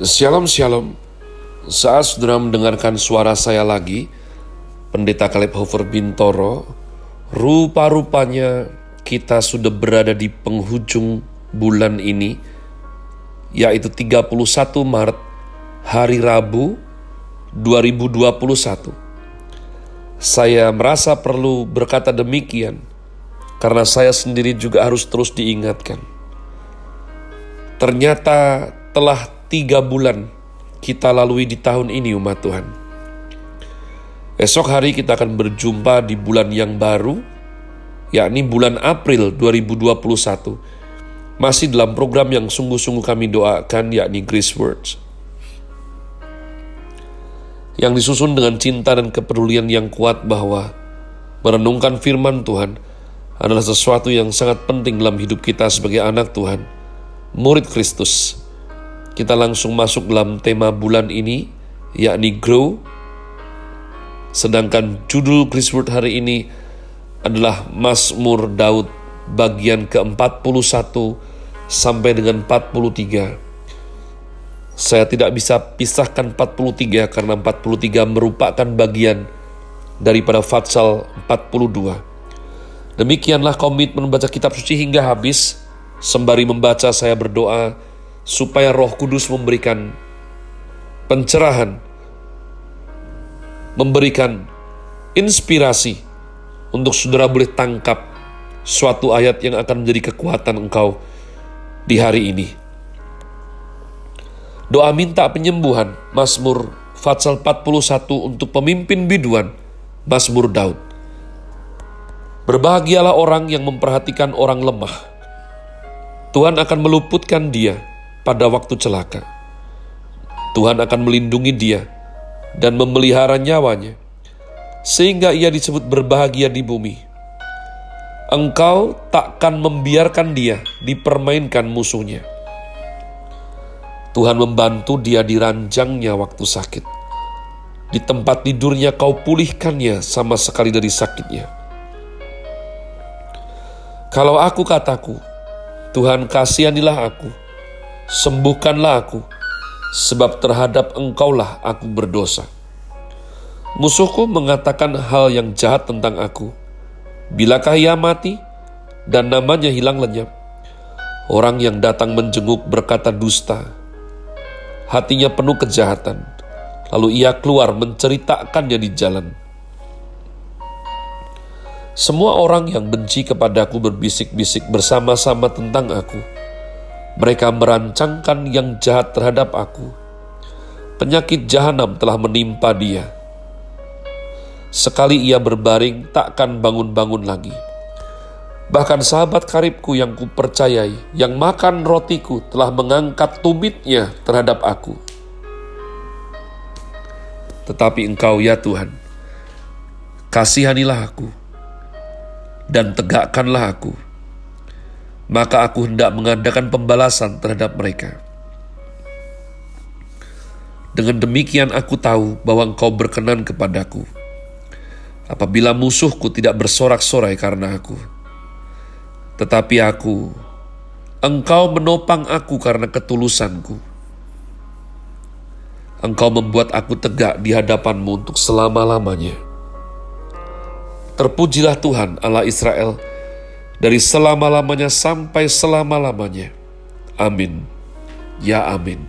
Shalom Shalom. Saat saudara mendengarkan suara saya lagi Pendeta Kaleb Hofer Bintoro Rupa-rupanya kita sudah berada di penghujung bulan ini Yaitu 31 Maret Hari Rabu 2021 Saya merasa perlu berkata demikian Karena saya sendiri juga harus terus diingatkan. Ternyata telah tiga bulan kita lalui di tahun ini umat Tuhan. Esok hari kita akan berjumpa di bulan yang baru, yakni bulan April 2021. Masih dalam program yang sungguh-sungguh kami doakan, yakni Grace Words. Yang disusun dengan cinta dan kepedulian yang kuat bahwa merenungkan firman Tuhan adalah sesuatu yang sangat penting dalam hidup kita sebagai anak Tuhan, murid Kristus, kita langsung masuk dalam tema bulan ini, yakni Grow. Sedangkan judul Christword hari ini adalah Mazmur Daud bagian ke-41 sampai dengan 43. Saya tidak bisa pisahkan 43 karena 43 merupakan bagian daripada Fatsal 42. Demikianlah komitmen membaca kitab suci hingga habis. Sembari membaca saya berdoa, supaya Roh Kudus memberikan pencerahan, memberikan inspirasi untuk saudara boleh tangkap suatu ayat yang akan menjadi kekuatan engkau di hari ini. Doa minta penyembuhan, Mazmur Fatsal 41 untuk pemimpin biduan, Mazmur Daud. Berbahagialah orang yang memperhatikan orang lemah. Tuhan akan meluputkan dia pada waktu celaka. Tuhan akan melindungi dia dan memelihara nyawanya, sehingga ia disebut berbahagia di bumi. Engkau takkan membiarkan dia dipermainkan musuhnya. Tuhan membantu dia di ranjangnya waktu sakit. Di tempat tidurnya kau pulihkannya sama sekali dari sakitnya. Kalau aku kataku, Tuhan kasihanilah aku, sembuhkanlah aku, sebab terhadap engkaulah aku berdosa. Musuhku mengatakan hal yang jahat tentang aku. Bilakah ia mati dan namanya hilang lenyap? Orang yang datang menjenguk berkata dusta. Hatinya penuh kejahatan. Lalu ia keluar menceritakannya di jalan. Semua orang yang benci kepadaku berbisik-bisik bersama-sama tentang aku mereka merancangkan yang jahat terhadap aku. Penyakit jahanam telah menimpa dia. Sekali ia berbaring, takkan bangun-bangun lagi. Bahkan sahabat karibku yang kupercayai, yang makan rotiku, telah mengangkat tumitnya terhadap aku. Tetapi engkau ya Tuhan, kasihanilah aku, dan tegakkanlah aku maka aku hendak mengadakan pembalasan terhadap mereka. Dengan demikian aku tahu bahwa engkau berkenan kepadaku. Apabila musuhku tidak bersorak-sorai karena aku. Tetapi aku, engkau menopang aku karena ketulusanku. Engkau membuat aku tegak di hadapanmu untuk selama-lamanya. Terpujilah Tuhan Allah Israel, dari selama-lamanya sampai selama-lamanya. Amin. Ya amin.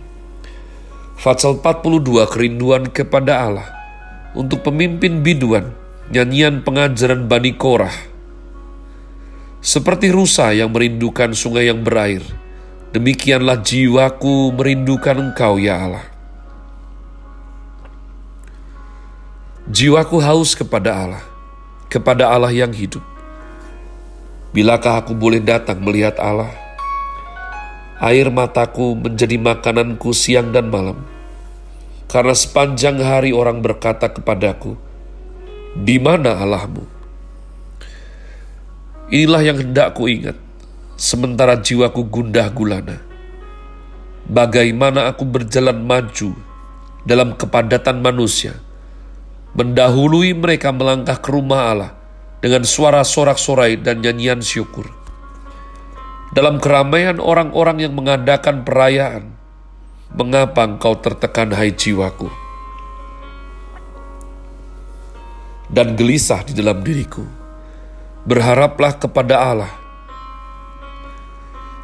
Fatsal 42 kerinduan kepada Allah untuk pemimpin biduan, nyanyian pengajaran Bani Korah. Seperti rusa yang merindukan sungai yang berair, demikianlah jiwaku merindukan engkau ya Allah. Jiwaku haus kepada Allah, kepada Allah yang hidup. Bilakah aku boleh datang melihat Allah? Air mataku menjadi makananku siang dan malam. Karena sepanjang hari orang berkata kepadaku, di mana Allahmu? Inilah yang hendak ku ingat, sementara jiwaku gundah gulana. Bagaimana aku berjalan maju dalam kepadatan manusia, mendahului mereka melangkah ke rumah Allah, dengan suara sorak-sorai dan nyanyian syukur. Dalam keramaian orang-orang yang mengadakan perayaan, mengapa engkau tertekan hai jiwaku? Dan gelisah di dalam diriku. Berharaplah kepada Allah.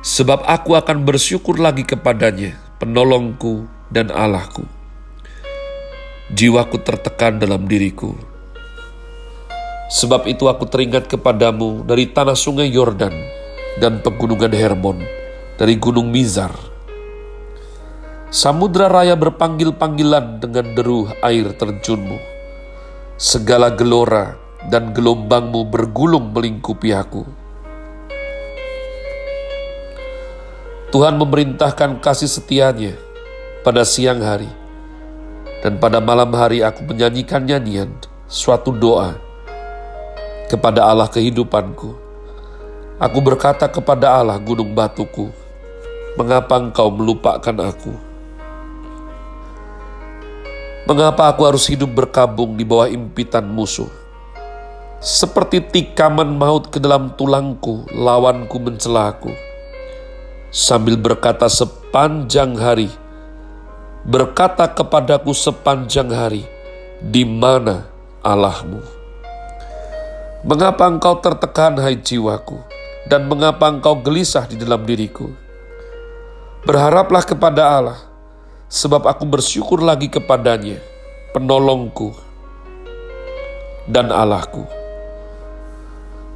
Sebab aku akan bersyukur lagi kepadanya, penolongku dan Allahku. Jiwaku tertekan dalam diriku. Sebab itu aku teringat kepadamu dari tanah sungai Yordan dan pegunungan Hermon, dari gunung Mizar, Samudra raya berpanggil-panggilan dengan deru air terjunmu. Segala gelora dan gelombangmu bergulung melingkupi aku. Tuhan memerintahkan kasih setianya pada siang hari, dan pada malam hari aku menyanyikan nyanyian suatu doa kepada Allah kehidupanku. Aku berkata kepada Allah gunung batuku, mengapa engkau melupakan aku? Mengapa aku harus hidup berkabung di bawah impitan musuh? Seperti tikaman maut ke dalam tulangku, lawanku mencelaku. Sambil berkata sepanjang hari, berkata kepadaku sepanjang hari, di mana Allahmu? Mengapa engkau tertekan, hai jiwaku, dan mengapa engkau gelisah di dalam diriku? Berharaplah kepada Allah, sebab aku bersyukur lagi kepadanya, penolongku dan Allahku.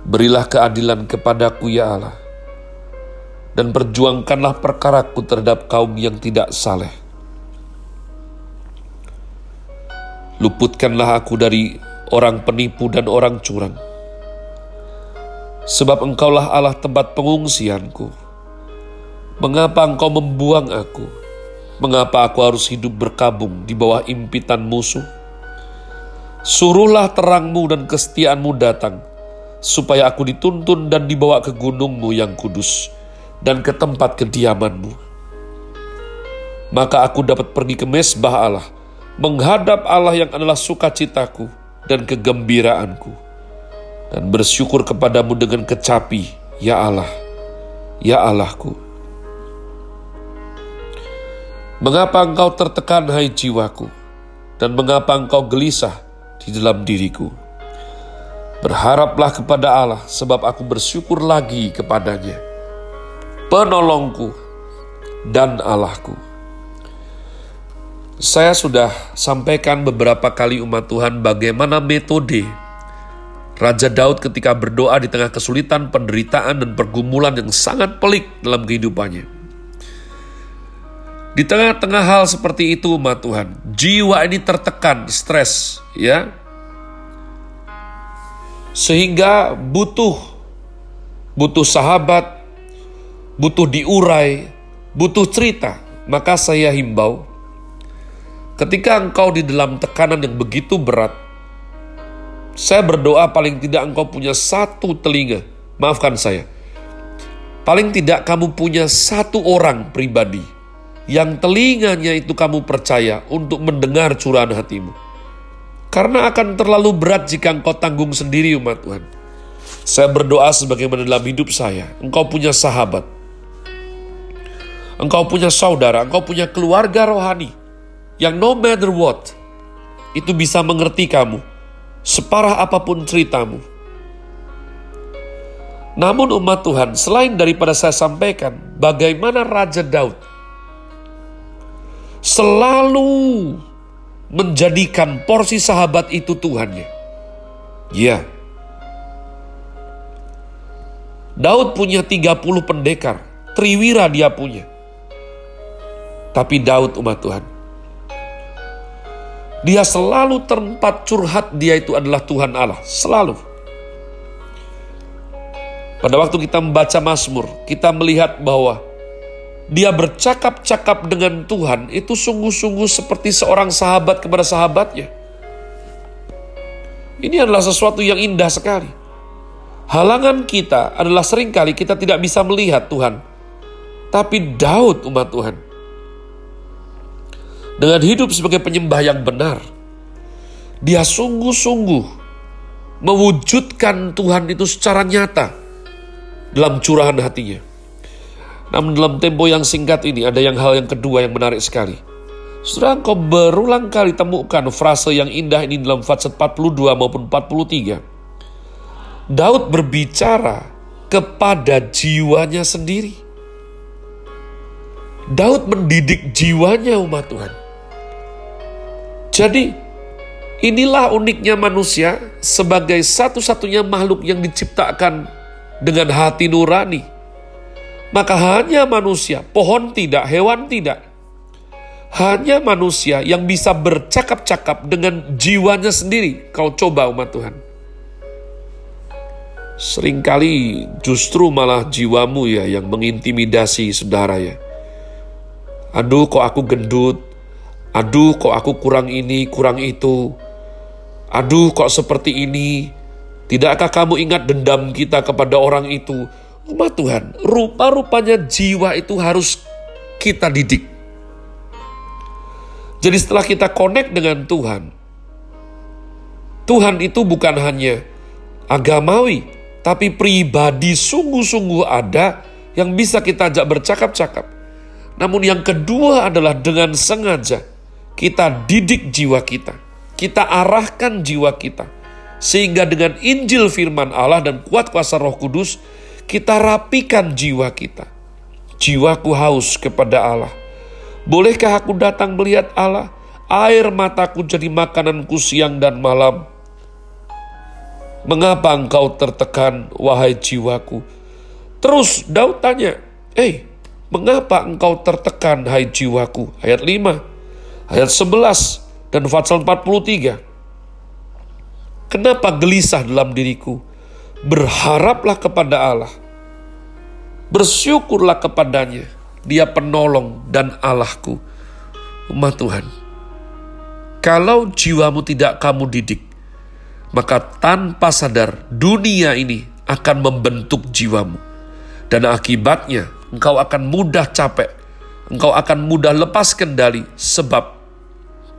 Berilah keadilan kepadaku ya Allah, dan perjuangkanlah perkaraku terhadap kaum yang tidak saleh. Luputkanlah aku dari orang penipu dan orang curang. Sebab engkaulah Allah tempat pengungsianku. Mengapa engkau membuang aku? Mengapa aku harus hidup berkabung di bawah impitan musuh? Suruhlah terangmu dan kesetiaanmu datang, supaya aku dituntun dan dibawa ke gunungmu yang kudus dan ke tempat kediamanmu. Maka aku dapat pergi ke mesbah Allah, menghadap Allah yang adalah sukacitaku dan kegembiraanku, dan bersyukur kepadamu dengan kecapi, ya Allah, ya Allahku. Mengapa engkau tertekan, hai jiwaku, dan mengapa engkau gelisah di dalam diriku? Berharaplah kepada Allah, sebab aku bersyukur lagi kepadanya, penolongku dan Allahku. Saya sudah sampaikan beberapa kali umat Tuhan bagaimana metode Raja Daud ketika berdoa di tengah kesulitan, penderitaan, dan pergumulan yang sangat pelik dalam kehidupannya. Di tengah-tengah hal seperti itu umat Tuhan, jiwa ini tertekan, stres, ya. Sehingga butuh butuh sahabat, butuh diurai, butuh cerita. Maka saya himbau, ketika engkau di dalam tekanan yang begitu berat, saya berdoa paling tidak engkau punya satu telinga. Maafkan saya. Paling tidak kamu punya satu orang pribadi yang telinganya itu kamu percaya untuk mendengar curahan hatimu. Karena akan terlalu berat jika engkau tanggung sendiri umat Tuhan. Saya berdoa sebagaimana dalam hidup saya, engkau punya sahabat. Engkau punya saudara, engkau punya keluarga rohani yang no matter what, itu bisa mengerti kamu, separah apa pun ceritamu. Namun umat Tuhan, selain daripada saya sampaikan, bagaimana Raja Daud selalu menjadikan porsi sahabat itu Tuhannya. Ya. Daud punya 30 pendekar, triwira dia punya. Tapi Daud umat Tuhan. Dia selalu tempat curhat dia itu adalah Tuhan Allah, selalu. Pada waktu kita membaca Mazmur, kita melihat bahwa dia bercakap-cakap dengan Tuhan itu sungguh-sungguh seperti seorang sahabat kepada sahabatnya. Ini adalah sesuatu yang indah sekali. Halangan kita adalah sering kali kita tidak bisa melihat Tuhan. Tapi Daud umat Tuhan. Dengan hidup sebagai penyembah yang benar. Dia sungguh-sungguh mewujudkan Tuhan itu secara nyata dalam curahan hatinya. Namun dalam tempo yang singkat ini ada yang hal yang kedua yang menarik sekali. Sudah engkau berulang kali temukan frase yang indah ini dalam Fatsat 42 maupun 43. Daud berbicara kepada jiwanya sendiri. Daud mendidik jiwanya umat Tuhan. Jadi inilah uniknya manusia sebagai satu-satunya makhluk yang diciptakan dengan hati nurani. Maka hanya manusia, pohon tidak, hewan tidak, hanya manusia yang bisa bercakap-cakap dengan jiwanya sendiri. Kau coba umat Tuhan. Seringkali justru malah jiwamu ya yang mengintimidasi saudara ya. Aduh kok aku gendut. Aduh kok aku kurang ini, kurang itu. Aduh kok seperti ini. Tidakkah kamu ingat dendam kita kepada orang itu? Umat Tuhan, rupa-rupanya jiwa itu harus kita didik. Jadi setelah kita connect dengan Tuhan, Tuhan itu bukan hanya agamawi, tapi pribadi sungguh-sungguh ada yang bisa kita ajak bercakap-cakap. Namun yang kedua adalah dengan sengaja kita didik jiwa kita. Kita arahkan jiwa kita. Sehingga dengan Injil firman Allah dan kuat kuasa roh kudus, kita rapikan jiwa kita. Jiwaku haus kepada Allah Bolehkah aku datang melihat Allah? Air mataku jadi makananku siang dan malam. Mengapa engkau tertekan, wahai jiwaku? Terus Daud tanya, Eh, mengapa engkau tertekan, hai jiwaku? Ayat 5, ayat 11, dan Fatsal 43. Kenapa gelisah dalam diriku? Berharaplah kepada Allah. Bersyukurlah kepadanya dia penolong dan Allahku. Umat Tuhan, kalau jiwamu tidak kamu didik, maka tanpa sadar dunia ini akan membentuk jiwamu. Dan akibatnya engkau akan mudah capek, engkau akan mudah lepas kendali sebab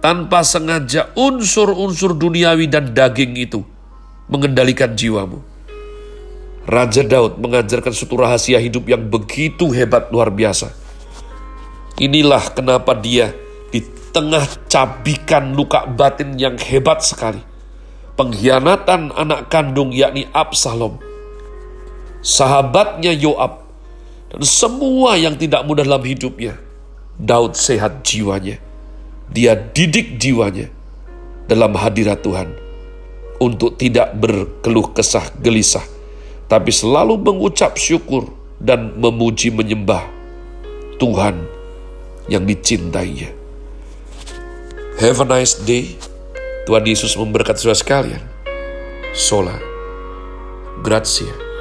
tanpa sengaja unsur-unsur duniawi dan daging itu mengendalikan jiwamu. Raja Daud mengajarkan suatu rahasia hidup yang begitu hebat luar biasa. Inilah kenapa dia di tengah cabikan luka batin yang hebat sekali. Pengkhianatan anak kandung yakni Absalom. Sahabatnya Yoab. Dan semua yang tidak mudah dalam hidupnya. Daud sehat jiwanya. Dia didik jiwanya dalam hadirat Tuhan. Untuk tidak berkeluh kesah gelisah tapi selalu mengucap syukur dan memuji menyembah Tuhan yang dicintainya. Have a nice day. Tuhan Yesus memberkati saudara sekalian. Sola. Grazie.